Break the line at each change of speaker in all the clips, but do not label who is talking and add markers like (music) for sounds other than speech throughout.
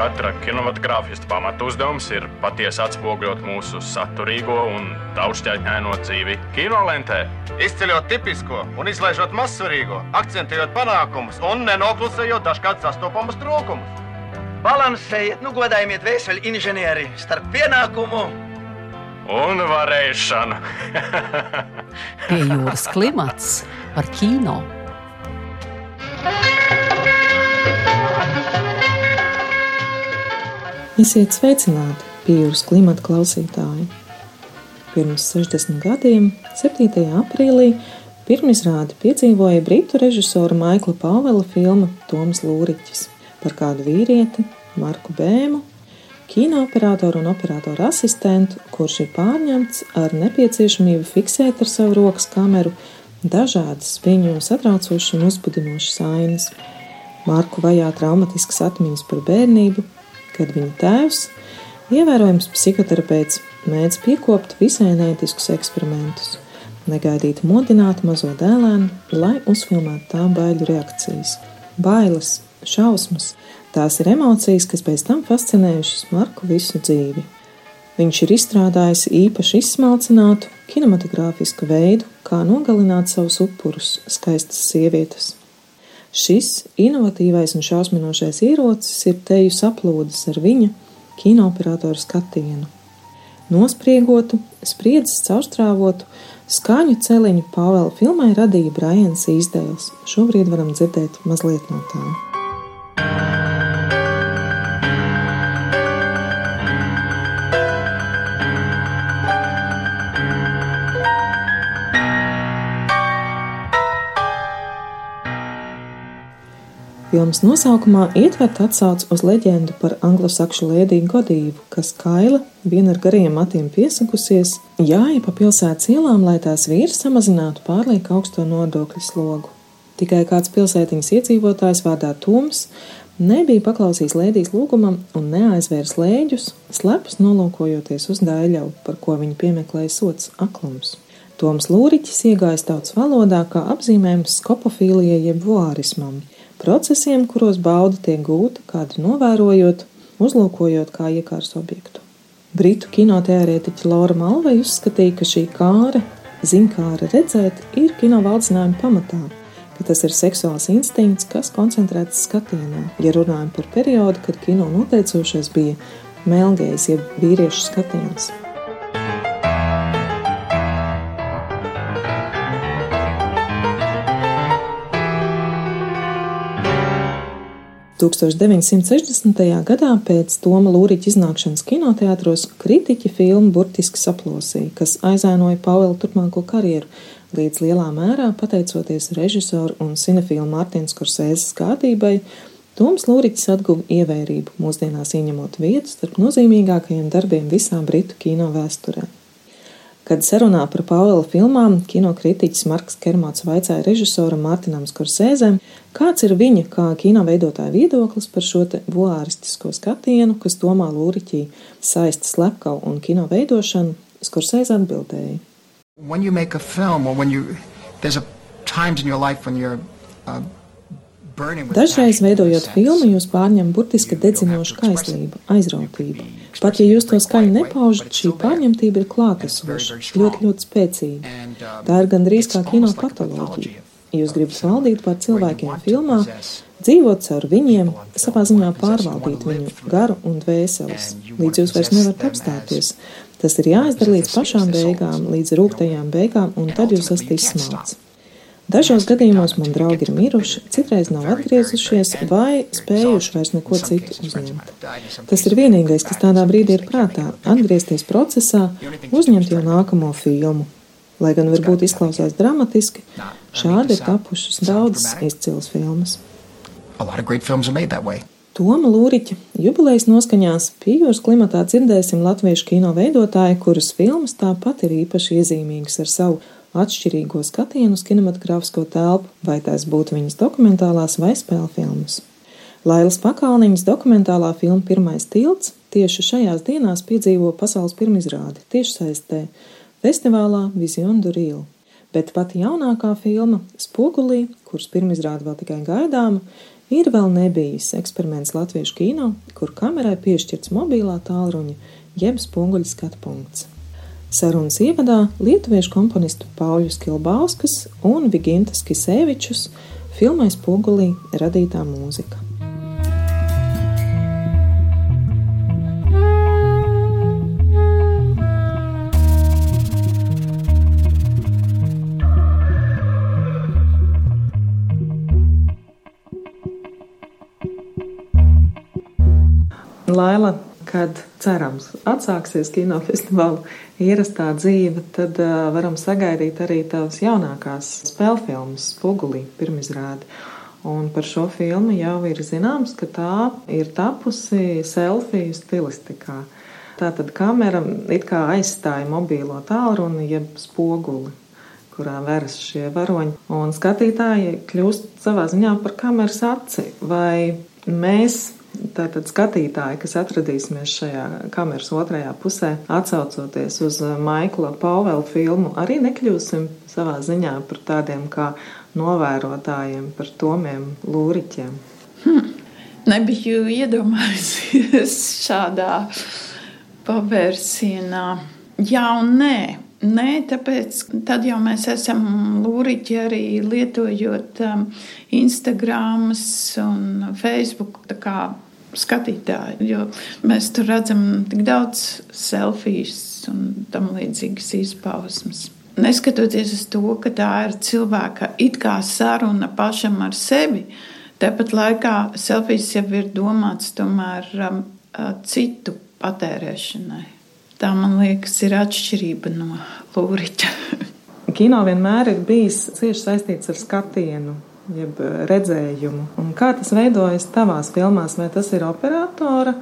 katra kinematogrāfista pamatu uzdevums ir patiesi atspoguļot mūsu saturīgo un daudzšķaitņaino dzīvi kinolentē.
Izceļot tipisko un izlaižot mazsvarīgo, akcentējot panākumus un nenoklusējot dažkārt sastopamus trūkumus.
Balansējiet, nu godājiet vēseli inženieri starp pienākumu
un varēšanu.
Pie jūras klimats par kino. (laughs)
Esiet sveicināti, pīrāgs klimata klausītāji! Pirms 60 gadiem, 7. aprīlī, pirmizrādi piedzīvoja britu režisora Maikla Pāvela filma Toms Lūriķis par kādu vīrieti, Marku Bēmu, kinoperatoru un operatoru asistentu, kurš ir pārņemts ar nepieciešamību fiksēt ar savu rokas kameru dažādas viņu satraucošas un uzbudinošas ainas. Marku vajā traumatiskas atmiņas par bērnību, kad viņa tēvs, ievērojams psihoterapeits, mēdz piekopt visai nētiskus eksperimentus, negaidīt modināt mazo dēlēnu, lai uzfilmētu tā baiļu reakcijas. Bailes, šausmas, tās ir emocijas, kas pēc tam fascinējušas Marku visu dzīvi. Viņš ir izstrādājis īpaši izsmalcinātu kinematogrāfisku veidu, kā nogalināt savus upurus, skaistas sievietes. Šis inovatīvais un šausminošais ierocis ir teju saplūdes ar viņa kinooperatora skatienu. Nospriegotu, spriedzes caurstrāvotu, skaņu celiņu Pāvela filmai radīja Brians Īsdēls. Šobrīd varam dzirdēt mazliet no tā. Filmas nosaukumā ietverta atsauce uz leģendu par anglosakšu lēdiju godību, kas kaila, viena ar gariem matiem piesakusies, jāja pa pilsētas ielām, lai tās vīrs samazinātu pārlieku augsto nodokļu slogu. Tikai kāds pilsētiņas iedzīvotājs vārdā Toms nebija paklausījis lēdijas lūgumam un neaizvērs lēģus, slepus nolūkojoties uz daļavu, par ko viņa piemeklēja sots aklums. Toms Lūriķis iegājis tautas valodā kā apzīmējums skopofīlijai jeb voārismam – procesiem, kuros bauda tiek gūta kādu novērojot, uzlūkojot kā iekārs objektu. Britu kinoteorētiķa Laura Malvei uzskatīja, ka šī kāra, zinkāra redzēt, ir kino valdzinājuma pamatā, ka tas ir seksuāls instinkts, kas koncentrēts skatienā. Ja runājam par periodu, kad kino noteicošais bija melngējs, jeb vīriešu skatiens. 1960. gadā pēc Toma Lūriķa iznākšanas kinoteātros kritiķi filmu burtiski saplosīja, kas aizēnoja Pāvela turpmāko karjeru, līdz lielā mērā pateicoties režisoru un cinefīlu Mārtiņu Skorsēzes gādībai, Toms Lūriķis atguva ievērību, mūsdienās ieņemot vietu starp nozīmīgākajiem darbiem visā Britu kino vēsturē. Kad sarunā par Pāvela filmām kinokritiķis Marks Kermots vaicāja režisoram Mārtiņam Skorsēzēm, kāds ir viņa kā kino veidotāja viedoklis par šo voāristisko skatienu, kas Tomā Lūriķī saista slepkavu un kino veidošanu, Skorsēze atbildēja. When you make a film or when you, there's a times in your life when you're uh, Dažreiz, veidojot filmu, jūs pārņemat burtiski dedzinošu kaislību, aizrautību. Pat ja jūs to skaļi nepaužat, šī pārņemtība ir klātesoša, ļoti, ļoti spēcīga. Tā ir gandrīz kā kino patoloģija. Jūs gribat valdīt pār cilvēkiem filmā, dzīvot caur viņiem, savā ziņā pārvaldīt viņu garu un dvēseles, līdz jūs vairs nevarat apstāties. Tas ir jāizdara līdz pašām beigām, līdz rūktajām beigām, un tad jūs esat izsmalts. Dažos gadījumos man draugi ir miruši, citreiz nav atgriezušies vai spējuši vairs neko citu uzņemt. Tas ir vienīgais, kas tādā brīdī ir prātā - atgriezties procesā, uzņemt jau nākamo filmu. Lai gan varbūt izklausās dramatiski, šādi ir tapušas daudzas izcilas filmas. Toma Lūriķa jubilejas noskaņās Pījūras klimatā dzirdēsim latviešu kino veidotāju, kuras filmas tāpat ir īpaši iezīmīgas ar savu atšķirīgo skatienu uz kinematogrāfisko telpu, vai tās būtu viņas dokumentālās vai spēļu filmas. Lailas Pakalniņas dokumentālā filma Pirmais tilts tieši šajās dienās piedzīvo pasaules pirmizrādi tiešsaistē festivālā Vision du Rīl. bet pati jaunākā filma Spogulī, kuras pirmizrāde vēl tikai gaidāma, ir vēl nebijis eksperiments latviešu kino, kur kamerai piešķirts mobilā tālruņa jeb spoguļu skatu punkts. Sarunas ievadā lietuviešu komponistu Pauļus Kilbauskas un Vigintas Kisevičus filmai Spogulī radītā mūzika. Laila, kad cerams atsāksies kinofestivāla ierastā dzīve, tad uh, varam sagaidīt arī tavas jaunākās spēļu filmas, Spogulī, pirmizrādi. Un par šo filmu jau ir zināms, ka tā ir tapusi selfiju stilistikā. Tātad kamera it kā aizstāja mobīlo tālruni, jeb spoguli, kurā veras šie varoņi. Un skatītāji kļūst savā ziņā par kameras aci. Vai mēs Tātad skatītāji, kas atradīsimies šajā kameras otrajā pusē, atcaucoties uz Maikla Pāvela filmu, arī nekļūsim savā ziņā par tādiem kā novērotājiem, par tomiem lūriķiem.
Hmm. Nebiju iedomājusies (laughs) šādā pavērsienā. Jā un nē. Nē, tāpēc tad jau mēs esam lūriķi arī lietojot um, Instagram un Facebook skatītāji. Jo mēs tur redzam tik daudz selfijas un tam līdzīgas izpausmes. Neskatoties uz to, ka tā ir cilvēka it kā saruna pašam ar sevi, tāpat laikā selfijas jau ir domāts tomēr um, citu patērēšanai. Tā, man liekas, ir atšķirība no lūriķa. (laughs)
Kino vienmēr ir bijis cieši saistīts ar skatienu, jeb redzējumu. Un kā tas veidojas tavās filmās? Vai tas ir operatora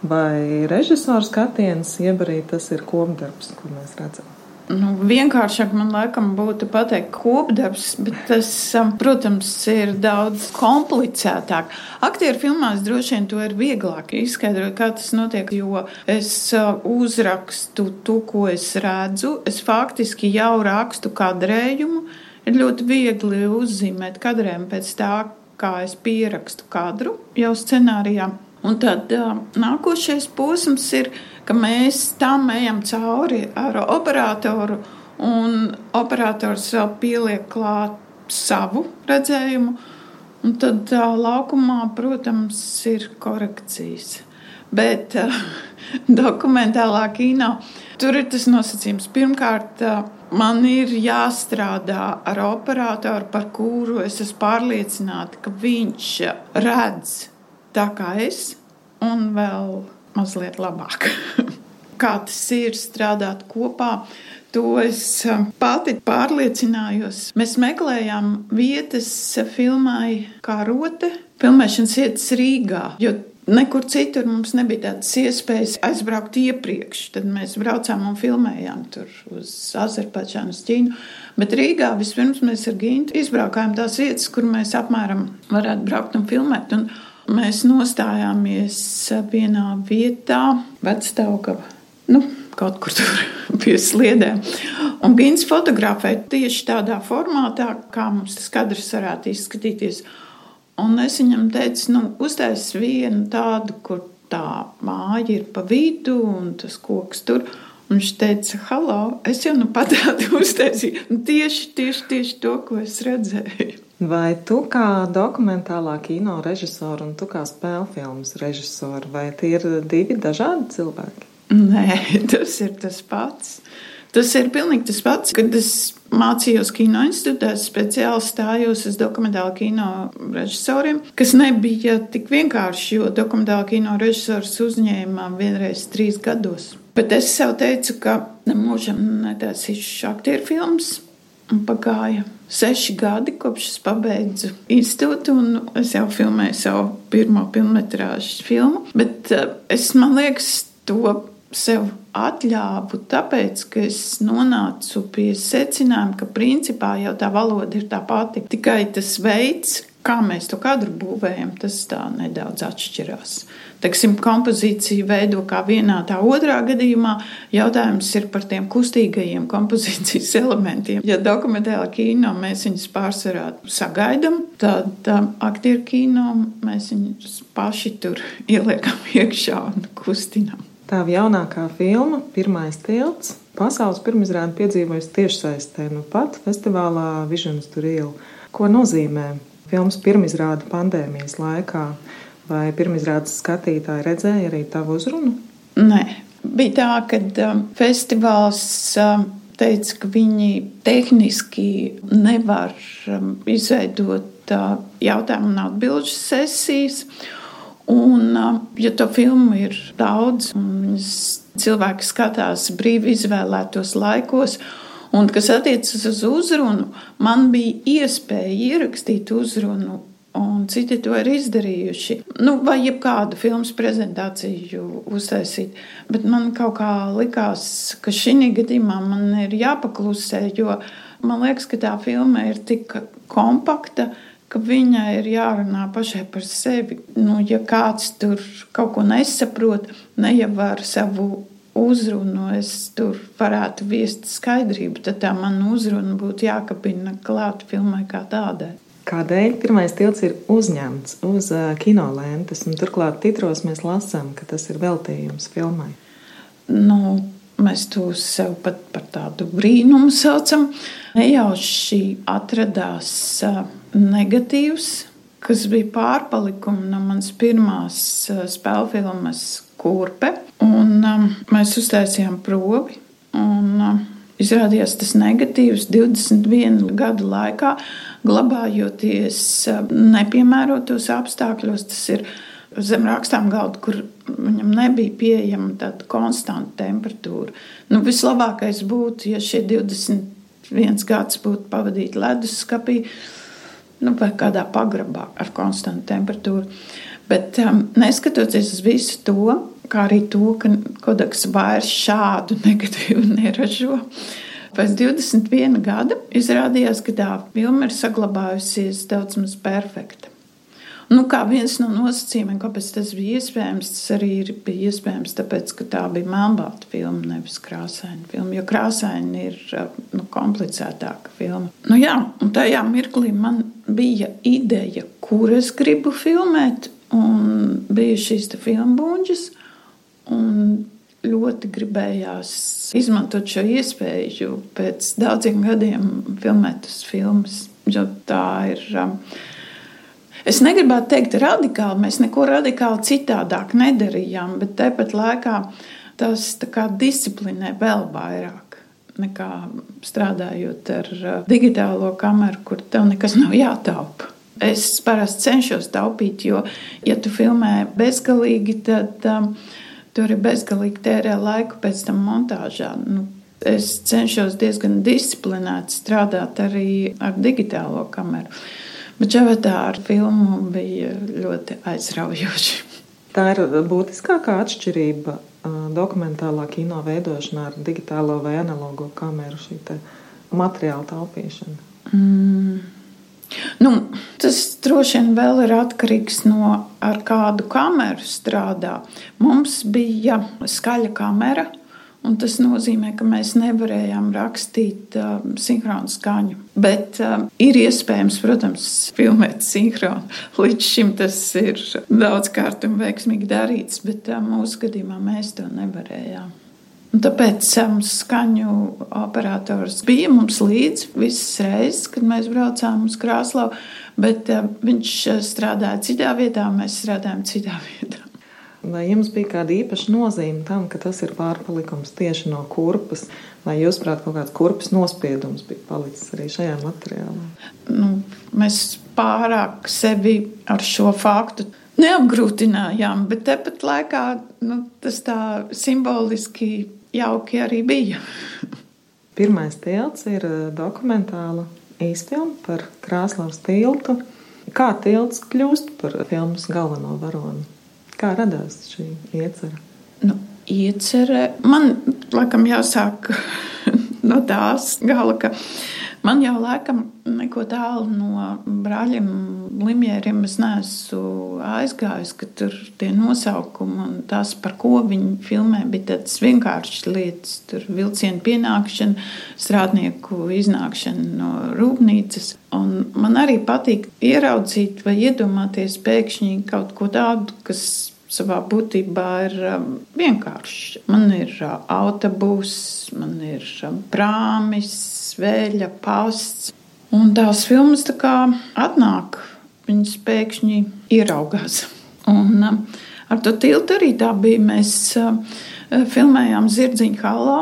vai režisora skatiens, jeb arī tas ir kopdarbs, kur mēs redzam?
Nu, vienkāršāk man laikam būtu pateikt kopdarbs, bet tas, um, protams, ir daudz komplicētāk. Aktieru filmās droši vien to ir vieglāk izskaidrot, kā tas notiek, jo es uh, uzrakstu to, ko es redzu. Es faktiski jau rakstu kadrējumu. Ir ļoti viegli uzzīmēt kadrēm pēc tā, kā es pierakstu kadru jau scenārijā. Un tad nākošais posms ir, ka mēs tam ejam cauri ar operatoru, un operators vēl pieliek klāt savu redzējumu. Un tad uh, laukumā, protams, ir korekcijas. Bet uh, (laughs) dokumentālā kino tur ir tas nosacījums. Pirmkārt, uh, man ir jāstrādā ar operatoru, par kuru es esmu pārliecināta, ka viņš redz tā kā es, un vēl mazliet labāk. (laughs) kā tas ir strādāt kopā, to es um, pati pārliecinājos. Mēs meklējām vietas filmai kā rote, filmēšanas vietas Rīgā. Nekur citur mums nebija tādas iespējas aizbraukt iepriekš. Tad mēs braucām un filmējām tur uz Azerbaidžānu, Ķīnu. Bet Rīgā vispirms mēs ar Gintu izbraukājām tās vietas, kur mēs apmēram varētu braukt un filmēt. Un Mēs nostājāmies vienā vietā, Vecstaugava, nu, kaut kur tur (laughs) pie sliedēm. Un Gins fotografēja tieši tādā formātā, kā mums tas kadrs varētu izskatīties. Un es viņam teicu, nu, uztais vienu tādu, kur tā māja ir pa vidu un tas koks tur. Un viņš teica, hallo, es jau nu pat (laughs) tādu uztaisīju. Tieši, tieši, tieši to, ko es redzēju.
Vai tu kā dokumentālā kino režisora un tu kā spēļu filmas režisora, vai tie ir divi dažādi cilvēki?
Nē, (laughs) tas ir tas pats. Tas ir pilnīgi tas pats, kad es mācījos kino institūtā, speciāli stājos uz dokumentālu kino režisoriem, kas nebija tik vienkārši, jo dokumentālu kino režisors uzņēma vienreiz trīs gados. Bet es sev teicu, ka nemūžam netaisīšu aktieru filmas, un pagāja seši gadi, kopš es pabeidzu institūtu, un es jau filmēju savu pirmo filmu filmu. Bet uh, es, man liekas, to sev atļāvu, tāpēc, ka es nonācu pie secinājuma, ka principā jau tā valoda ir tā pati. Tikai tas veids, kā mēs to kadru būvējam, tas tā nedaudz atšķirās. Teiksim, kompozīcija veido kā vienā, tā otrā gadījumā. Jautājums ir par tiem kustīgajiem kompozīcijas (laughs) elementiem. Ja dokumentālā kino mēs viņus pārsvarā sagaidām, tad aktieru kino mēs viņus paši tur (laughs) ieliekam iekšā un kustinām.
Tā jaunākā filma, Pirmais tilts, pasaules pirmizrāde piedzīvojas tiešsaistē, nu pat festivālā Visions tur iela. Ko nozīmē filmas pirmizrāde pandēmijas laikā? Vai pirmizrādes skatītāji redzēja arī tavu uzrunu?
Nē, bija tā, ka um, festivāls um, teica, ka viņi tehniski nevar um, izveidot uh, jautājumu un atbildžu sesijas. Un, ja to filmu ir daudz, un cilvēki skatās brīvi izvēlētos laikos, un kas attiecas uz uzrunu, man bija iespēja ierakstīt uzrunu un citi to ir izdarījuši. Nu, vai jebkādu filmu prezentāciju uztaisīt. Bet man kaut kā likās, ka šī gadījumā man ir jāpaklusē, jo man liekas, ka tā filma ir tik kompakta. Viņai ir jārunā pašai par sevi. Nu, ja kāds tur kaut ko nesaprot, ne jau ar savu uzrunu es tur varētu viest skaidrību, tad tā man uzruna būtu jākabina klāt filmai kā tādai.
Kādēļ pirmais tilts ir uzņemts uz kinolentes, un turklāt titros mēs lasām, ka tas ir veltījums filmai?
Nu, mēs to sev pat par tādu brīnumu saucam. Nejauši atradās negatīvs, kas bija pārpalikumi no manas pirmās spēļu filmas Kurpe. Un, mēs uztaisījām probi. Un, um, izrādījās tas negatīvs 21 gadu laikā glabājoties eh, nepiemērotos apstākļos. Tas ir zem rakstām galda, kur viņam nebija pieejama tāda konstanta temperatūra. Nu, vislabākais būtu, ja šie 21 gadus būtu pavadīti leduskapī nu, vai kādā pagrabā ar konstantu temperatūru. Bet um, neskatoties uz visu to, kā arī to, ka kodeks vairs šādu negatīvu neražo, Pēc 21 gada izrādījās, ka tā filma ir saglabājusies daudz maz perfekta. Nu, kā viens no nosacījumiem, kāpēc tas bija iespējams, tas arī bija iespējams, tāpēc, ka tā bija melnbalta filma, nevis krāsaina filma. Jo krāsaina ir nu, komplicētāka filma. Nu, jā, un tajā mirklī man bija ideja, kur es gribu filmēt, un bija šīs filmu buļģis ļoti gribējās izmantot šo iespēju pēc daudziem gadiem filmēt uz filmas. Jo tā ir. Um, es negribētu teikt, radikāli. Mēs neko radikāli citādāk nedarījām, bet tāpat laikā tas disciplinē vēl vairāk nekā strādājot ar uh, digitālo kameru, kur tev nekas nav jātaupa. Es parasti cenšos taupīt, jo, ja tu filmē bezgalīgi, tad um, Tur ir bezgalīgi tērē laiku pēc tam montāžā. Nu, es cenšos diezgan disciplinēti strādāt arī ar digitālo kameru. Bet šādā ar filmu bija ļoti aizraujoši. (laughs)
Tā ir būtiskākā atšķirība dokumentālā kino veidošanā ar digitālo vai analogo kameru, šī materiāla taupīšana. Mm.
Nu, tas droši vien vēl ir atkarīgs no ar kādu kameru strādā. Mums bija skaļa kamera. Un tas nozīmē, ka mēs nevarējām rakstīt uh, sinhronu skaņu. Bet uh, ir iespējams, protams, filmēt sinhronu. (laughs) Līdz šim tas ir daudzkārt un veiksmīgi darīts, bet uh, mūsu gadījumā mēs to nevarējām. Un tāpēc mums skaņu operators bija mums līdzi visas reizes, kad mēs braucām uz Krāslavu, bet uh, viņš strādāja citā vietā, mēs strādājām citā (laughs) vietā.
Vai jums bija kāda īpaša nozīme tam, ka tas ir pārpalikums tieši no kurpes, vai jūs prāt kaut kāds kurpes nospiedums bija palicis arī šajā materiālā?
Nu, mēs pārāk sevi ar šo faktu neapgrūtinājām, bet tepat laikā nu, tas tā simboliski jauki arī bija. (laughs)
Pirmais tilts ir eh, dokumentāla īsfilma par Krāslavas tiltu. Kā tilts kļūst par filmas galveno varoni? Kā radās šī iecerē?
Nu, iecerē man, laikam, jāsāk (laughs) no tās gala, ka Man jau laikam neko tālu no brāļiem Limjēriem es neesmu aizgājis, ka tur tie nosaukumi un tas, par ko viņi filmē, bija tādas vienkāršas lietas. Tur vilcienu pienākšana, strādnieku iznākšana no rūpnīcas. Un man arī patīk ieraudzīt vai iedomāties pēkšņi kaut ko tādu, kas savā būtībā ir um, vienkāršs. Man ir uh, autobus, man ir um, prāmis, vēļa, pasts. Un tās filmas tā kā atnāk, viņas pēkšņi ieraugās. Un um, ar to tiltu arī tā bija. Mēs filmējām Zirdziņu halā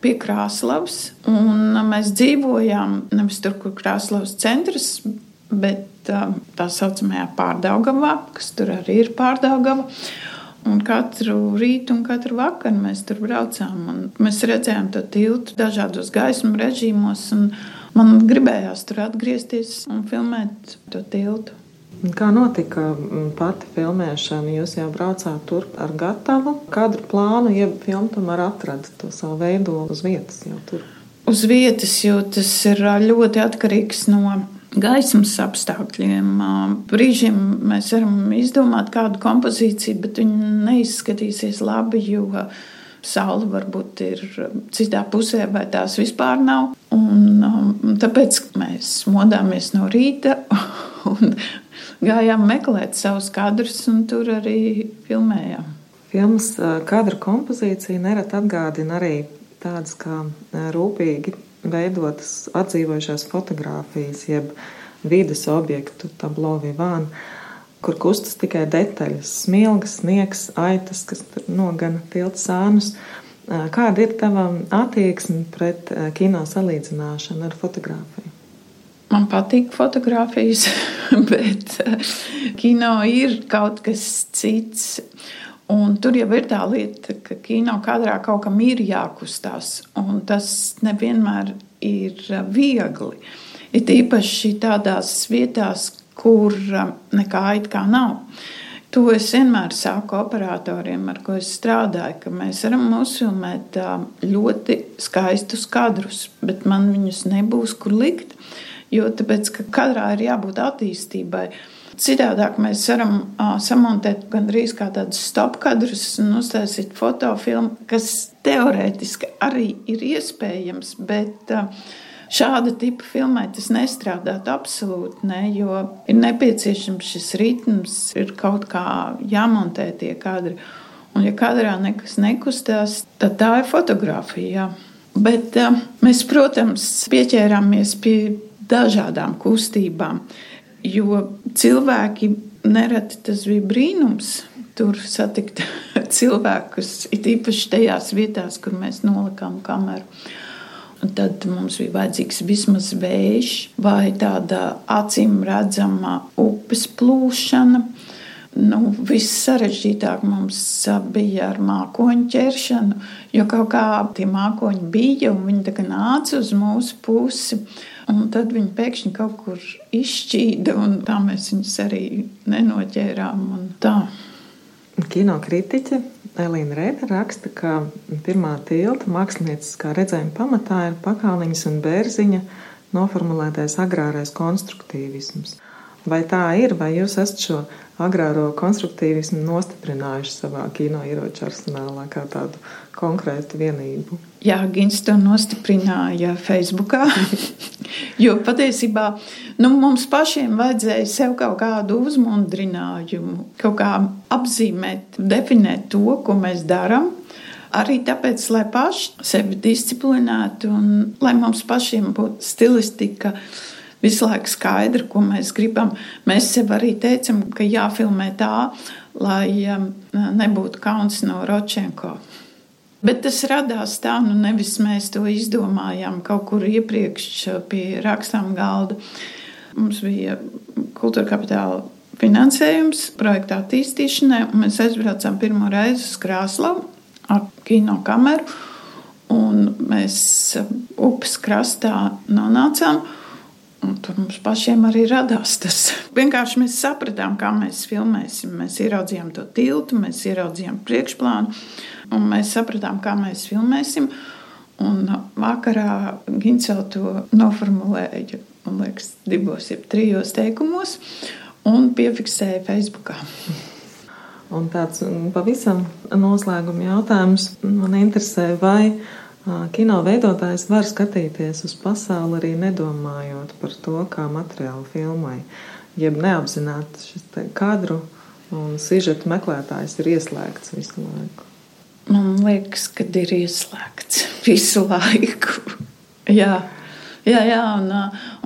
pie Krāslavas, un mēs dzīvojām nevis tur, kur Krāslavas centrs, bet tā saucamajā pārdaugavā, kas tur arī ir pārdaugava. Un katru rītu un katru vakaru mēs tur braucām. Mēs redzējām to tiltu dažādos gaismu režīmos. Man gribējās tur atgriezties un filmēt to tiltu.
Kā notika pati filmēšana? Jūs jau braucāt tur ar gatavu kadru plānu, jeb filmu tomēr atradat to savu veidolu uz vietas jau tur?
Uz vietas, jo tas ir ļoti atkarīgs no gaismas apstākļiem. Brīžiem mēs varam izdomāt kādu kompozīciju, bet viņa neizskatīsies labi, jo saule varbūt ir citā pusē, vai tās vispār nav. Un, tāpēc mēs modāmies no rīta (laughs) un gājām meklēt savus kadrus, un tur arī filmējām.
Filmas kadra kompozīcija nereti atgādina arī tādas kā rūpīgi veidotas atdzīvojušās fotogrāfijas, jeb vidas objektu, tablo vivānu, kur kustas tikai detaļas, smilgas, sniegs, aitas, kas nogana tilta sānus. Kāda ir tava attieksme pret kino salīdzināšanu ar fotografiju?
Man patīk fotografijas, (laughs) bet kino ir kaut kas cits. Un tur jau ir tā lieta, ka kino kadrā kaut kam ir jākustās, un tas nevienmēr ir viegli. Ir īpaši tādās vietās, kur nekā it kā nav. To es vienmēr saku operatoriem, ar ko es strādāju, ka mēs varam uzfilmēt ļoti skaistus kadrus, bet man viņus nebūs kur likt. Jo tāpēc, ka kadrā ir jābūt attīstībai. Citādāk mēs varam uh, samontēt gandrīz kā tādus stopkadrus un uztaisīt fotofilmu, kas teorētiski arī ir iespējams, bet uh, šāda tipa filmai tas nestrādāt absolūti ne, jo ir nepieciešams šis ritms, ir kaut kā jāmontē tie kadri. Un, ja kadrā nekas nekustās, tad tā ir fotografija. Bet uh, mēs, protams, pieķērāmies pie dažādām kustībām. Jo cilvēki nereti tas bija brīnums. Tur satikt (laughs) cilvēkus, it īpaši tajās vietās, kur mēs nolikām kameru. Un tad mums bija vajadzīgs vismaz vējš vai tāda acīm redzama upes plūšana. Nu, viss sarežģītāk mums bija ar mākoņu ķeršanu, jo kaut kā tie mākoņi bija un viņi nāca uz mūsu pusi. Un tad viņi pēkšņi kaut kur izšķīda, un tā mēs viņus arī nenoķērām.
Kino kritiķe Elīna Reita raksta, ka pirmā tilta mākslinieckā redzējuma pamatā ir pakāliņas un bērziņa noformulētais agrārais konstruktīvisms. Vai tā ir, vai jūs esat šo agrāro konstruktīvismu nostiprinājuši savā kino ieroču arsenālā kā tādu konkrētu vienību?
Jā, Gins to nostiprināja Facebookā. (laughs) jo patiesībā nu, mums pašiem vajadzēja sev kaut kādu uzmundrinājumu, kaut kā apzīmēt, definēt to, ko mēs darām. Arī tāpēc, lai paši sevi disciplinētu un lai mums pašiem būtu stilistika, uh, visu laiku skaidra, ko mēs gribam. Mēs sev arī teicam, ka jāfilmē tā, lai um, nebūtu kauns no Ročenko. Bet tas radās tā, nu nevis mēs to izdomājām kaut kur iepriekš pie rakstām galda. Mums bija kultūra kapitāla finansējums projekta attīstīšanai, un mēs aizbraucām pirmo reizi uz Krāslavu ar kino kameru. Un mēs upes krastā nonācām. Un tur mums pašiem arī radās tas. Vienkārši mēs sapratām, kā mēs filmēsim. Mēs ieraudzījām to tiltu, mēs ieraudzījām priekšplānu, un mēs sapratām, kā mēs filmēsim. Un vakarā Ginsela to noformulēja, man liekas, divos, jeb trijos teikumos, un piefiksēja Facebookā.
Un tāds pavisam noslēguma jautājums man interesē, vai kino veidotājs var skatīties uz pasauli arī nedomājot par to, kā materiālu filmai, jeb neapzināti šis kadru un sižeta meklētājs ir ieslēgts visu laiku.
Man liekas, ka ir ieslēgts (laughs) visu laiku. jā. Jā, jā, un,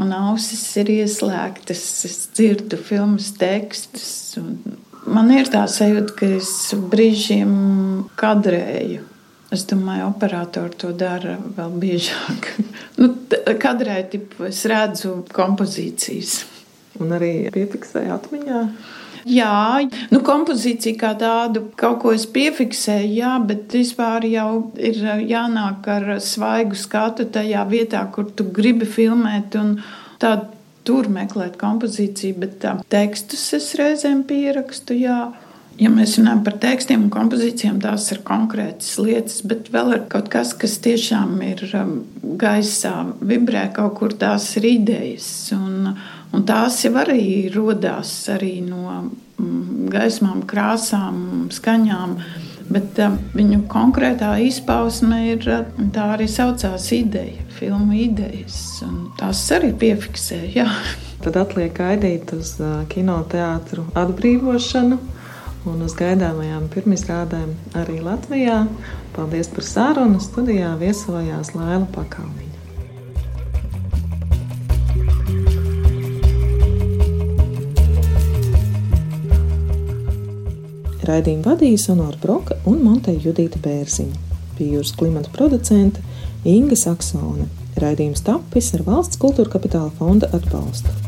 un ausis ir ieslēgtas. Es dzirdu filmas tekstus. Man ir tā sajūta, ka es brīžiem kadrēju. Es domāju, operatori to dara vēl biežāk. (laughs) nu, kadrēju, tipu, es redzu kompozīcijas.
Un arī piefiksēju atmiņā.
Jā, nu, kompozīcija kā tādu kaut ko es piefiksēju, jā, bet vispār jau ir jānāk ar svaigu skatu tajā vietā, kur tu gribi filmēt. Tādu tur meklēt kompozīciju, bet tā, tekstus es reizēm pierakstu. Jā. Ja mēs runājam par tekstiem un kompozīcijām, tās ir konkrētas lietas, bet vēl ir kaut kas, kas tiešām ir um, gaisā, vibrē kaut kur, tās ir idejas. Un, Un tās jau arī radās no mm, gaismām, krāsām, skaņām. Bet uh, viņu konkrētā izpausme ir uh, tā arī saucās ideja, filmu idejas. Tās arī piefiksēja.
Tad atliek gaidīt uz uh, kinoteātru atbrīvošanu un uz gaidāmajām pirmizrādēm arī Latvijā. Paldies par sarunu. Studijā viesojās Laila Pakalniņa. Raidījumu vadīja Sonora Broka un Monteja Judita Bērziņa. Pie jūras klimata producente Inga Saksone. Raidījums tapis ar valsts kultūra kapitāla fonda atbalstu.